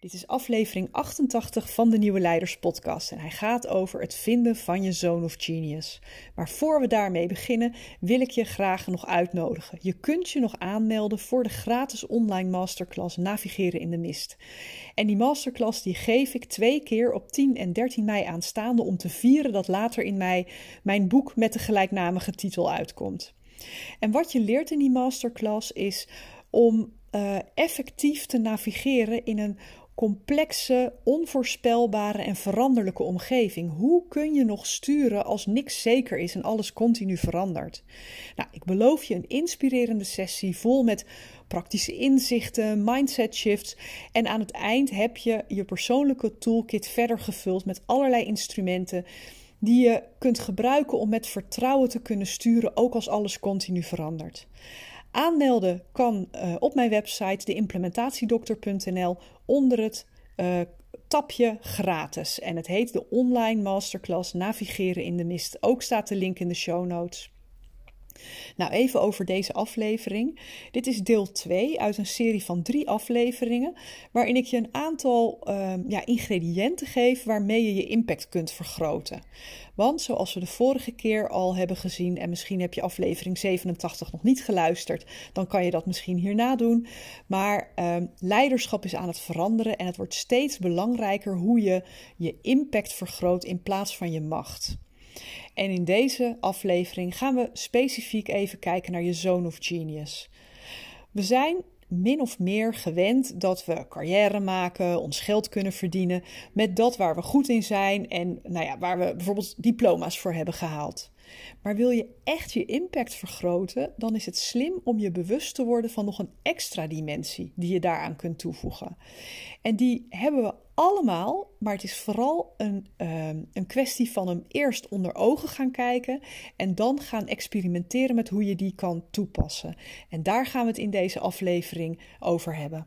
Dit is aflevering 88 van de Nieuwe Leiders Podcast en hij gaat over het vinden van je zone of genius. Maar voor we daarmee beginnen, wil ik je graag nog uitnodigen. Je kunt je nog aanmelden voor de gratis online masterclass Navigeren in de Mist. En die masterclass die geef ik twee keer op 10 en 13 mei aanstaande om te vieren dat later in mei mijn boek met de gelijknamige titel uitkomt. En wat je leert in die masterclass is om uh, effectief te navigeren in een complexe, onvoorspelbare en veranderlijke omgeving. Hoe kun je nog sturen als niks zeker is en alles continu verandert? Nou, ik beloof je een inspirerende sessie vol met praktische inzichten, mindset shifts en aan het eind heb je je persoonlijke toolkit verder gevuld met allerlei instrumenten die je kunt gebruiken om met vertrouwen te kunnen sturen, ook als alles continu verandert. Aanmelden kan uh, op mijn website deimplementatiedokter.nl onder het uh, tapje gratis. En het heet de online masterclass Navigeren in de Mist. Ook staat de link in de show notes. Nou, even over deze aflevering. Dit is deel 2 uit een serie van drie afleveringen, waarin ik je een aantal uh, ja, ingrediënten geef waarmee je je impact kunt vergroten. Want zoals we de vorige keer al hebben gezien, en misschien heb je aflevering 87 nog niet geluisterd, dan kan je dat misschien hierna doen. Maar uh, leiderschap is aan het veranderen en het wordt steeds belangrijker hoe je je impact vergroot in plaats van je macht. En in deze aflevering gaan we specifiek even kijken naar je zone of genius. We zijn min of meer gewend dat we carrière maken, ons geld kunnen verdienen met dat waar we goed in zijn en nou ja, waar we bijvoorbeeld diploma's voor hebben gehaald. Maar wil je echt je impact vergroten, dan is het slim om je bewust te worden van nog een extra dimensie die je daaraan kunt toevoegen. En die hebben we allemaal, maar het is vooral een, uh, een kwestie van hem eerst onder ogen gaan kijken en dan gaan experimenteren met hoe je die kan toepassen. En daar gaan we het in deze aflevering over hebben.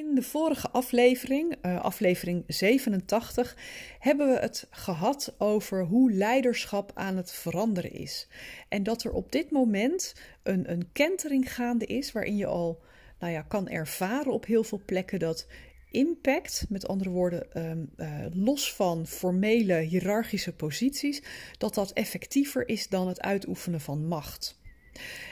In de vorige aflevering, uh, aflevering 87, hebben we het gehad over hoe leiderschap aan het veranderen is. En dat er op dit moment een, een kentering gaande is waarin je al nou ja, kan ervaren op heel veel plekken dat impact, met andere woorden, um, uh, los van formele hiërarchische posities, dat dat effectiever is dan het uitoefenen van macht.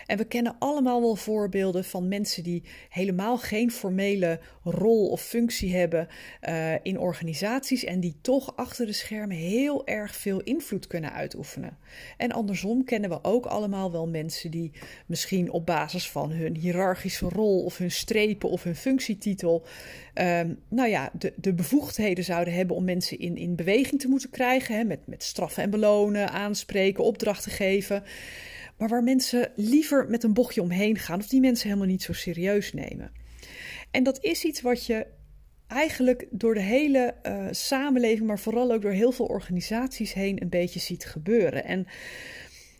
En we kennen allemaal wel voorbeelden van mensen die helemaal geen formele rol of functie hebben uh, in organisaties en die toch achter de schermen heel erg veel invloed kunnen uitoefenen. En andersom kennen we ook allemaal wel mensen die misschien op basis van hun hiërarchische rol of hun strepen of hun functietitel, um, nou ja, de, de bevoegdheden zouden hebben om mensen in, in beweging te moeten krijgen, hè, met, met straffen en belonen, aanspreken, opdrachten geven maar waar mensen liever met een bochtje omheen gaan of die mensen helemaal niet zo serieus nemen. En dat is iets wat je eigenlijk door de hele uh, samenleving, maar vooral ook door heel veel organisaties heen een beetje ziet gebeuren. En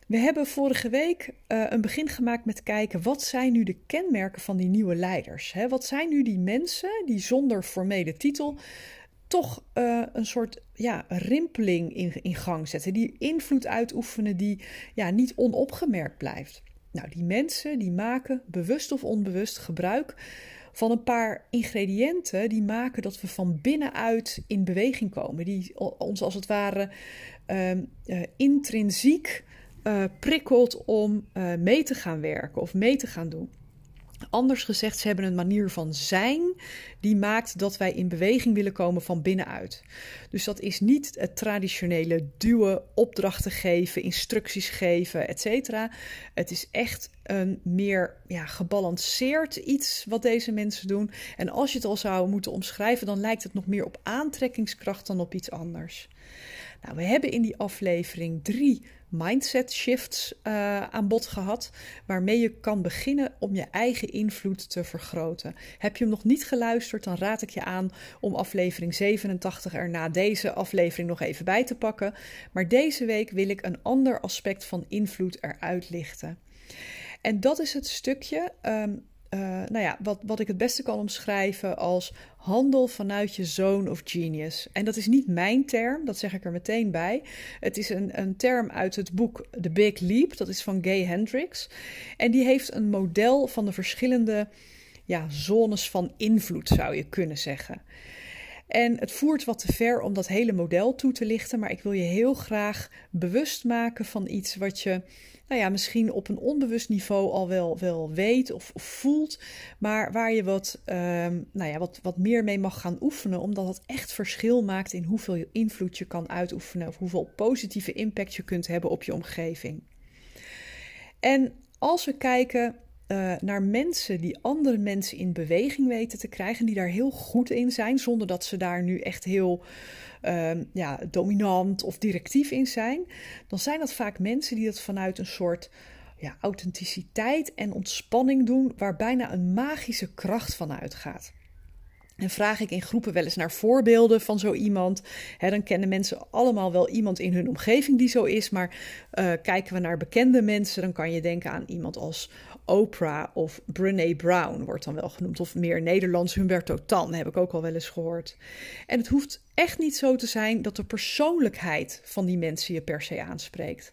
we hebben vorige week uh, een begin gemaakt met kijken wat zijn nu de kenmerken van die nieuwe leiders. Hè? Wat zijn nu die mensen die zonder formele titel toch uh, een soort ja, rimpeling in, in gang zetten. Die invloed uitoefenen die ja, niet onopgemerkt blijft. Nou, die mensen die maken bewust of onbewust gebruik van een paar ingrediënten die maken dat we van binnenuit in beweging komen. Die ons als het ware uh, uh, intrinsiek uh, prikkelt om mee te gaan werken of mee te gaan doen. Anders gezegd, ze hebben een manier van zijn die maakt dat wij in beweging willen komen van binnenuit. Dus dat is niet het traditionele duwen, opdrachten geven, instructies geven, etc. Het is echt een meer ja, gebalanceerd iets wat deze mensen doen. En als je het al zou moeten omschrijven, dan lijkt het nog meer op aantrekkingskracht dan op iets anders. Nou, we hebben in die aflevering drie mindset shifts uh, aan bod gehad, waarmee je kan beginnen om je eigen invloed te vergroten. Heb je hem nog niet geluisterd, dan raad ik je aan om aflevering 87 er na deze aflevering nog even bij te pakken. Maar deze week wil ik een ander aspect van invloed eruit lichten. En dat is het stukje um, uh, nou ja, wat, wat ik het beste kan omschrijven als handel vanuit je zone of genius. En dat is niet mijn term, dat zeg ik er meteen bij. Het is een, een term uit het boek The Big Leap, dat is van Gay Hendricks. En die heeft een model van de verschillende ja, zones van invloed, zou je kunnen zeggen. En het voert wat te ver om dat hele model toe te lichten, maar ik wil je heel graag bewust maken van iets wat je nou ja, misschien op een onbewust niveau al wel, wel weet of, voelt, maar waar je wat, um, nou ja, wat, wat meer mee mag gaan oefenen, omdat het echt verschil maakt in hoeveel invloed je kan uitoefenen of hoeveel positieve impact je kunt hebben op je omgeving. En als we kijken uh, naar mensen die andere mensen in beweging weten te krijgen, die daar heel goed in zijn, zonder dat ze daar nu echt heel uh, ja, dominant of directief in zijn, dan zijn dat vaak mensen die dat vanuit een soort ja, authenticiteit en ontspanning doen, waar bijna een magische kracht van uitgaat. En vraag ik in groepen wel eens naar voorbeelden van zo iemand. dan kennen mensen allemaal wel iemand in hun omgeving die zo is. Maar uh, kijken we naar bekende mensen, dan kan je denken aan iemand als Oprah of Brene Brown wordt dan wel genoemd. Of meer Nederlands Humberto Tan heb ik ook al wel eens gehoord. En het hoeft echt niet zo te zijn dat de persoonlijkheid van die mensen je per se aanspreekt.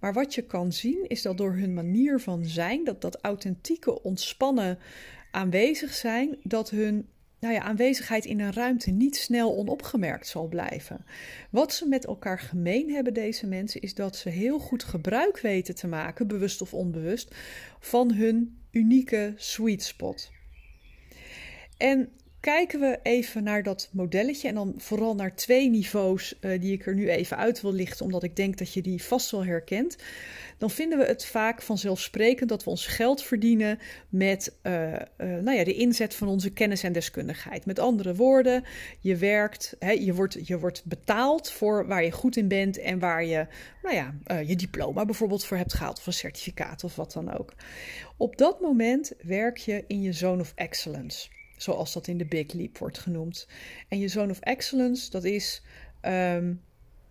Maar wat je kan zien is dat door hun manier van zijn, dat dat authentieke, ontspannen aanwezig zijn, dat hun nou ja, aanwezigheid in een ruimte niet snel onopgemerkt zal blijven. Wat ze met elkaar gemeen hebben, deze mensen, is dat ze heel goed gebruik weten te maken, bewust of onbewust, van hun unieke sweet spot. En kijken we even naar dat modelletje en dan vooral naar twee niveaus uh, die ik er nu even uit wil lichten, omdat ik denk dat je die vast wel herkent. Dan vinden we het vaak vanzelfsprekend dat we ons geld verdienen met uh, uh, nou ja, de inzet van onze kennis en deskundigheid. Met andere woorden, je werkt, hè, je, wordt, je wordt betaald voor waar je goed in bent en waar je nou ja, je diploma bijvoorbeeld voor hebt gehaald of een certificaat of wat dan ook. Op dat moment werk je in je zone of excellence zoals dat in de Big Leap wordt genoemd. En je zone of excellence, dat is um,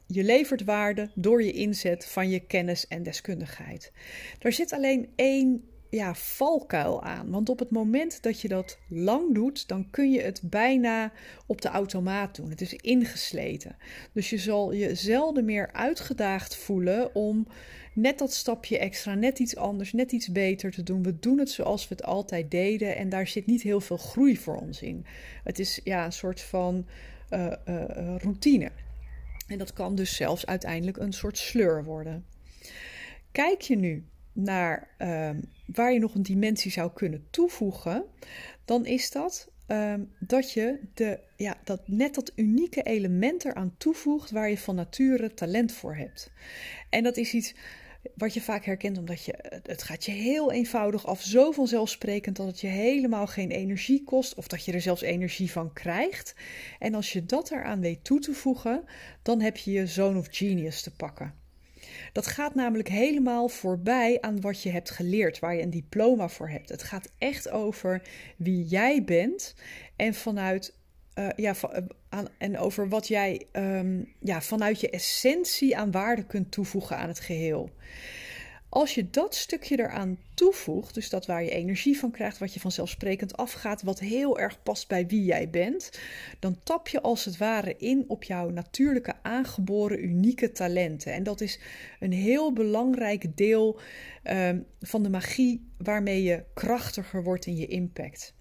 je levert waarde door je inzet van je kennis en deskundigheid. Daar zit alleen één ja, valkuil aan. Want op het moment dat je dat lang doet, dan kun je het bijna op de automaat doen. Het is ingesleten. Dus je zal je zelden meer uitgedaagd voelen om net dat stapje extra, net iets anders, net iets beter te doen. We doen het zoals we het altijd deden en daar zit niet heel veel groei voor ons in. Het is ja, een soort van uh, uh, routine. En dat kan dus zelfs uiteindelijk een soort sleur worden. Kijk je nu naar um, waar je nog een dimensie zou kunnen toevoegen, dan is dat um, dat je de, ja, dat net dat unieke element eraan toevoegt waar je van nature talent voor hebt. En dat is iets wat je vaak herkent, omdat je, het gaat je heel eenvoudig af, zo vanzelfsprekend dat het je helemaal geen energie kost of dat je er zelfs energie van krijgt. En als je dat eraan weet toe te voegen, dan heb je je zone of genius te pakken. Dat gaat namelijk helemaal voorbij aan wat je hebt geleerd, waar je een diploma voor hebt. Het gaat echt over wie jij bent en vanuit uh, ja, uh, aan, en over wat jij um, ja, vanuit je essentie aan waarde kunt toevoegen aan het geheel. Als je dat stukje eraan toevoegt, dus dat waar je energie van krijgt, wat je vanzelfsprekend afgaat, wat heel erg past bij wie jij bent, dan tap je als het ware in op jouw natuurlijke aangeboren unieke talenten. En dat is een heel belangrijk deel um, van de magie waarmee je krachtiger wordt in je impact.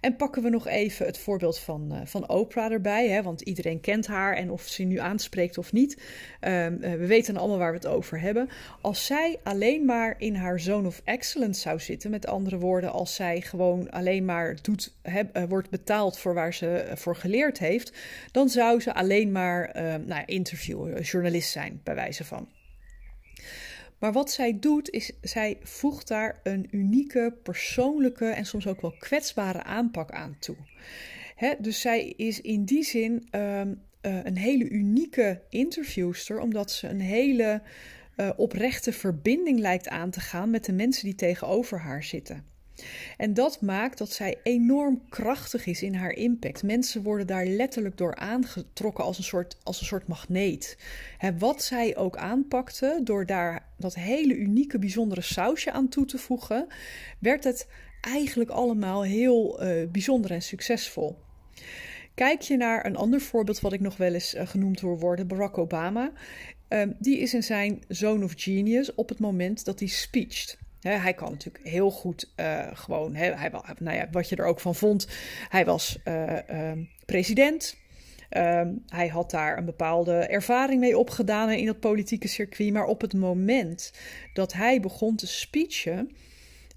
En pakken we nog even het voorbeeld van, uh, van Oprah erbij, hè, want iedereen kent haar en of ze nu aanspreekt of niet. Um, uh, we weten allemaal waar we het over hebben. Als zij alleen maar in haar zone of excellence zou zitten, met andere woorden, als zij gewoon alleen maar doet, uh, wordt betaald voor waar ze voor geleerd heeft, dan zou ze alleen maar nou, interviewer, journalist zijn, bij wijze van. Maar wat zij doet, is zij voegt daar een unieke, persoonlijke en soms ook wel kwetsbare aanpak aan toe. dus zij is in die zin um, uh, een hele unieke interviewster, omdat ze een hele uh, oprechte verbinding lijkt aan te gaan met de mensen die tegenover haar zitten. En dat maakt dat zij enorm krachtig is in haar impact. Mensen worden daar letterlijk door aangetrokken als een soort, als een soort magneet. wat zij ook aanpakte, door daar dat hele unieke, bijzondere sausje aan toe te voegen, werd het eigenlijk allemaal heel uh, bijzonder en succesvol. Kijk je naar een ander voorbeeld wat ik nog wel eens uh, genoemd hoor worden, Barack Obama. Uh, die is in zijn Zone of Genius op het moment dat hij speecht hij kan natuurlijk heel goed uh, gewoon, hij, nou ja, wat je er ook van vond, hij was uh, president. Ehm, hij had daar een bepaalde ervaring mee opgedaan in dat politieke circuit. Maar op het moment dat hij begon te speechen,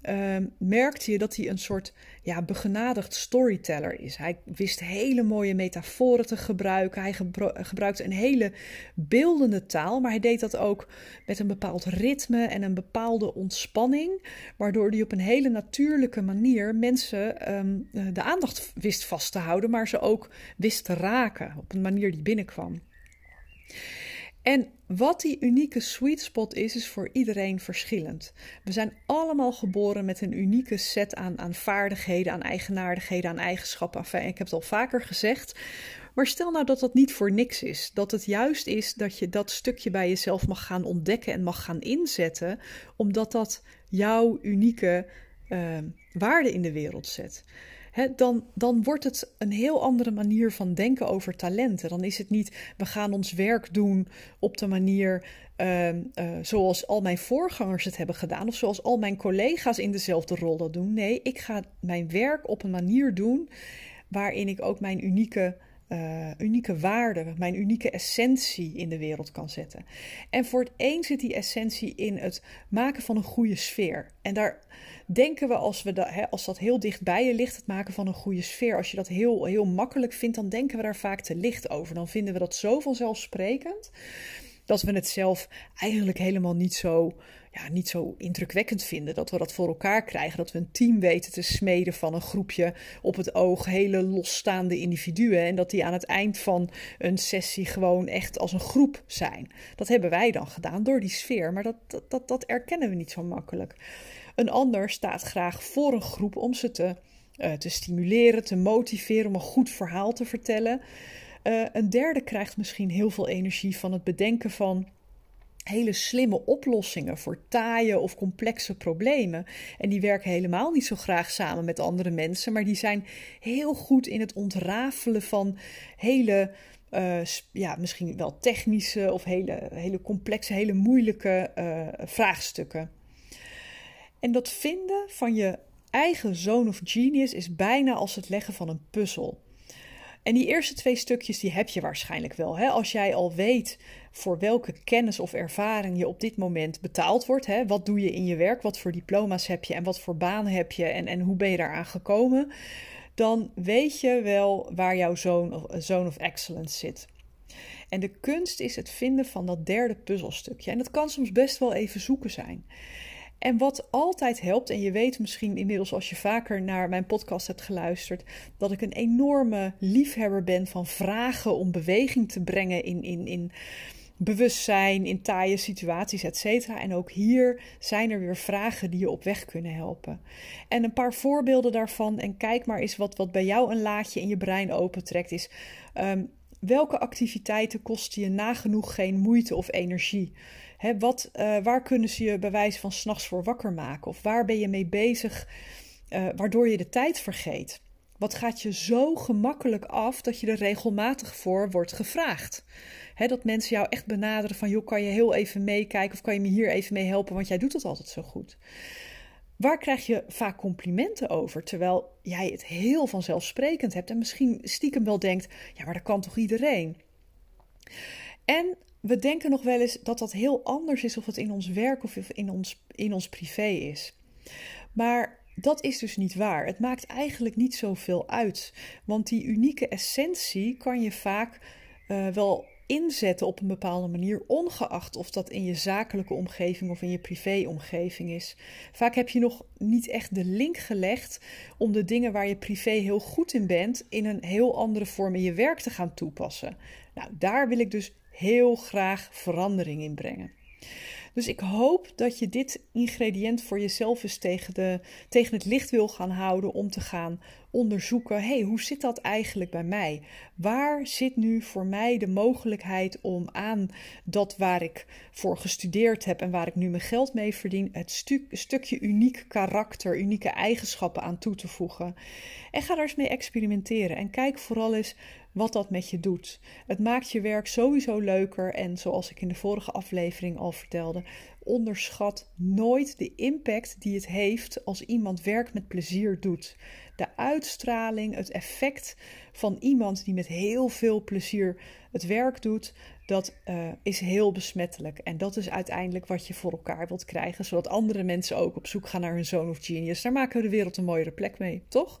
uh, merkte je dat hij een soort ja, begenadigd storyteller is. Hij wist hele mooie metaforen te gebruiken. Hij gebruikte een hele beeldende taal, maar hij deed dat ook met een bepaald ritme en een bepaalde ontspanning, waardoor hij op een hele natuurlijke manier mensen um, de aandacht wist vast te houden, maar ze ook wist te raken op een manier die binnenkwam. En wat die unieke sweet spot is, is voor iedereen verschillend. We zijn allemaal geboren met een unieke set aan, aan vaardigheden, aan eigenaardigheden, aan eigenschappen. Ik heb het al vaker gezegd. Maar stel nou dat dat niet voor niks is. Dat het juist is dat je dat stukje bij jezelf mag gaan ontdekken en mag gaan inzetten, omdat dat jouw unieke uh, waarde in de wereld zet dan, dan wordt het een heel andere manier van denken over talenten. Dan is het niet, we gaan ons werk doen op de manier ehm, eh, zoals al mijn voorgangers het hebben gedaan, of zoals al mijn collega's in dezelfde rol dat doen. Nee, ik ga mijn werk op een manier doen waarin ik ook mijn unieke uh, unieke waarde, mijn unieke essentie in de wereld kan zetten. En voor het een zit die essentie in het maken van een goede sfeer. En daar denken we, als, we hè, als dat heel dicht bij je ligt, het maken van een goede sfeer, als je dat heel, heel makkelijk vindt, dan denken we daar vaak te licht over. Dan vinden we dat zo vanzelfsprekend dat we het zelf eigenlijk helemaal niet zo ja, niet zo indrukwekkend vinden. Dat we dat voor elkaar krijgen. Dat we een team weten te smeden van een groepje op het oog hele losstaande individuen. En dat die aan het eind van een sessie gewoon echt als een groep zijn. Dat hebben wij dan gedaan door die sfeer. Maar dat, dat, dat, erkennen we niet zo makkelijk. Een ander staat graag voor een groep om ze te, uh, te stimuleren, te motiveren, om een goed verhaal te vertellen. Uh, een derde krijgt misschien heel veel energie van het bedenken van hele slimme oplossingen voor taaie of complexe problemen. En die werken helemaal niet zo graag samen met andere mensen, maar die zijn heel goed in het ontrafelen van hele. Uh, ja, misschien wel technische of hele, hele complexe, hele moeilijke uh, vraagstukken. En dat vinden van je eigen zone of genius is bijna als het leggen van een puzzel. En die eerste twee stukjes die heb je waarschijnlijk wel. Hè? Als jij al weet voor welke kennis of ervaring je op dit moment betaald wordt. Hè? Wat doe je in je werk? Wat voor diploma's heb je en wat voor banen heb je en, en hoe ben je daaraan gekomen? Dan weet je wel waar jouw zone of, zone of excellence zit. En de kunst is het vinden van dat derde puzzelstukje. En dat kan soms best wel even zoeken zijn. En wat altijd helpt, en je weet misschien inmiddels als je vaker naar mijn podcast hebt geluisterd, dat ik een enorme liefhebber ben van vragen om beweging te brengen in, in, in bewustzijn, in taaie situaties, et cetera. En ook hier zijn er weer vragen die je op weg kunnen helpen. En een paar voorbeelden daarvan, en kijk maar eens wat, wat bij jou een laadje in je brein opentrekt, is um, welke activiteiten kosten je nagenoeg geen moeite of energie? Wat, uh, waar kunnen ze je bij wijze van s'nachts voor wakker maken? Of waar ben je mee bezig uh, waardoor je de tijd vergeet? Wat gaat je zo gemakkelijk af dat je er regelmatig voor wordt gevraagd? dat mensen jou echt benaderen van, joh, kan je heel even meekijken of kan je me hier even mee helpen, want jij doet het altijd zo goed. Waar krijg je vaak complimenten over, terwijl jij het heel vanzelfsprekend hebt en misschien stiekem wel denkt, ja, maar dat kan toch iedereen? En we denken nog wel eens dat dat heel anders is of het in ons werk of in ons, in ons privé is. Maar dat is dus niet waar. Het maakt eigenlijk niet zoveel uit. Want die unieke essentie kan je vaak uh, wel inzetten op een bepaalde manier, ongeacht of dat in je zakelijke omgeving of in je privéomgeving is. Vaak heb je nog niet echt de link gelegd om de dingen waar je privé heel goed in bent, in een heel andere vorm in je werk te gaan toepassen. Nou, daar wil ik dus heel graag verandering in brengen. Dus ik hoop dat je dit ingrediënt voor jezelf eens tegen, de, tegen het licht wil gaan houden om te gaan onderzoeken. hey, hoe zit dat eigenlijk bij mij? Waar zit nu voor mij de mogelijkheid om aan dat waar ik voor gestudeerd heb en waar ik nu mijn geld mee verdien, het stukje uniek karakter, unieke eigenschappen aan toe te voegen? En ga daar eens mee experimenteren en kijk vooral eens wat dat met je doet. Het maakt je werk sowieso leuker en zoals ik in de vorige aflevering al vertelde, onderschat nooit de impact die het heeft als iemand werk met plezier doet. De uitstraling, het effect van iemand die met heel veel plezier het werk doet, dat uh, is heel besmettelijk. En dat is uiteindelijk wat je voor elkaar wilt krijgen, zodat andere mensen ook op zoek gaan naar hun zoon of genius. Daar maken we de wereld een mooiere plek mee, toch?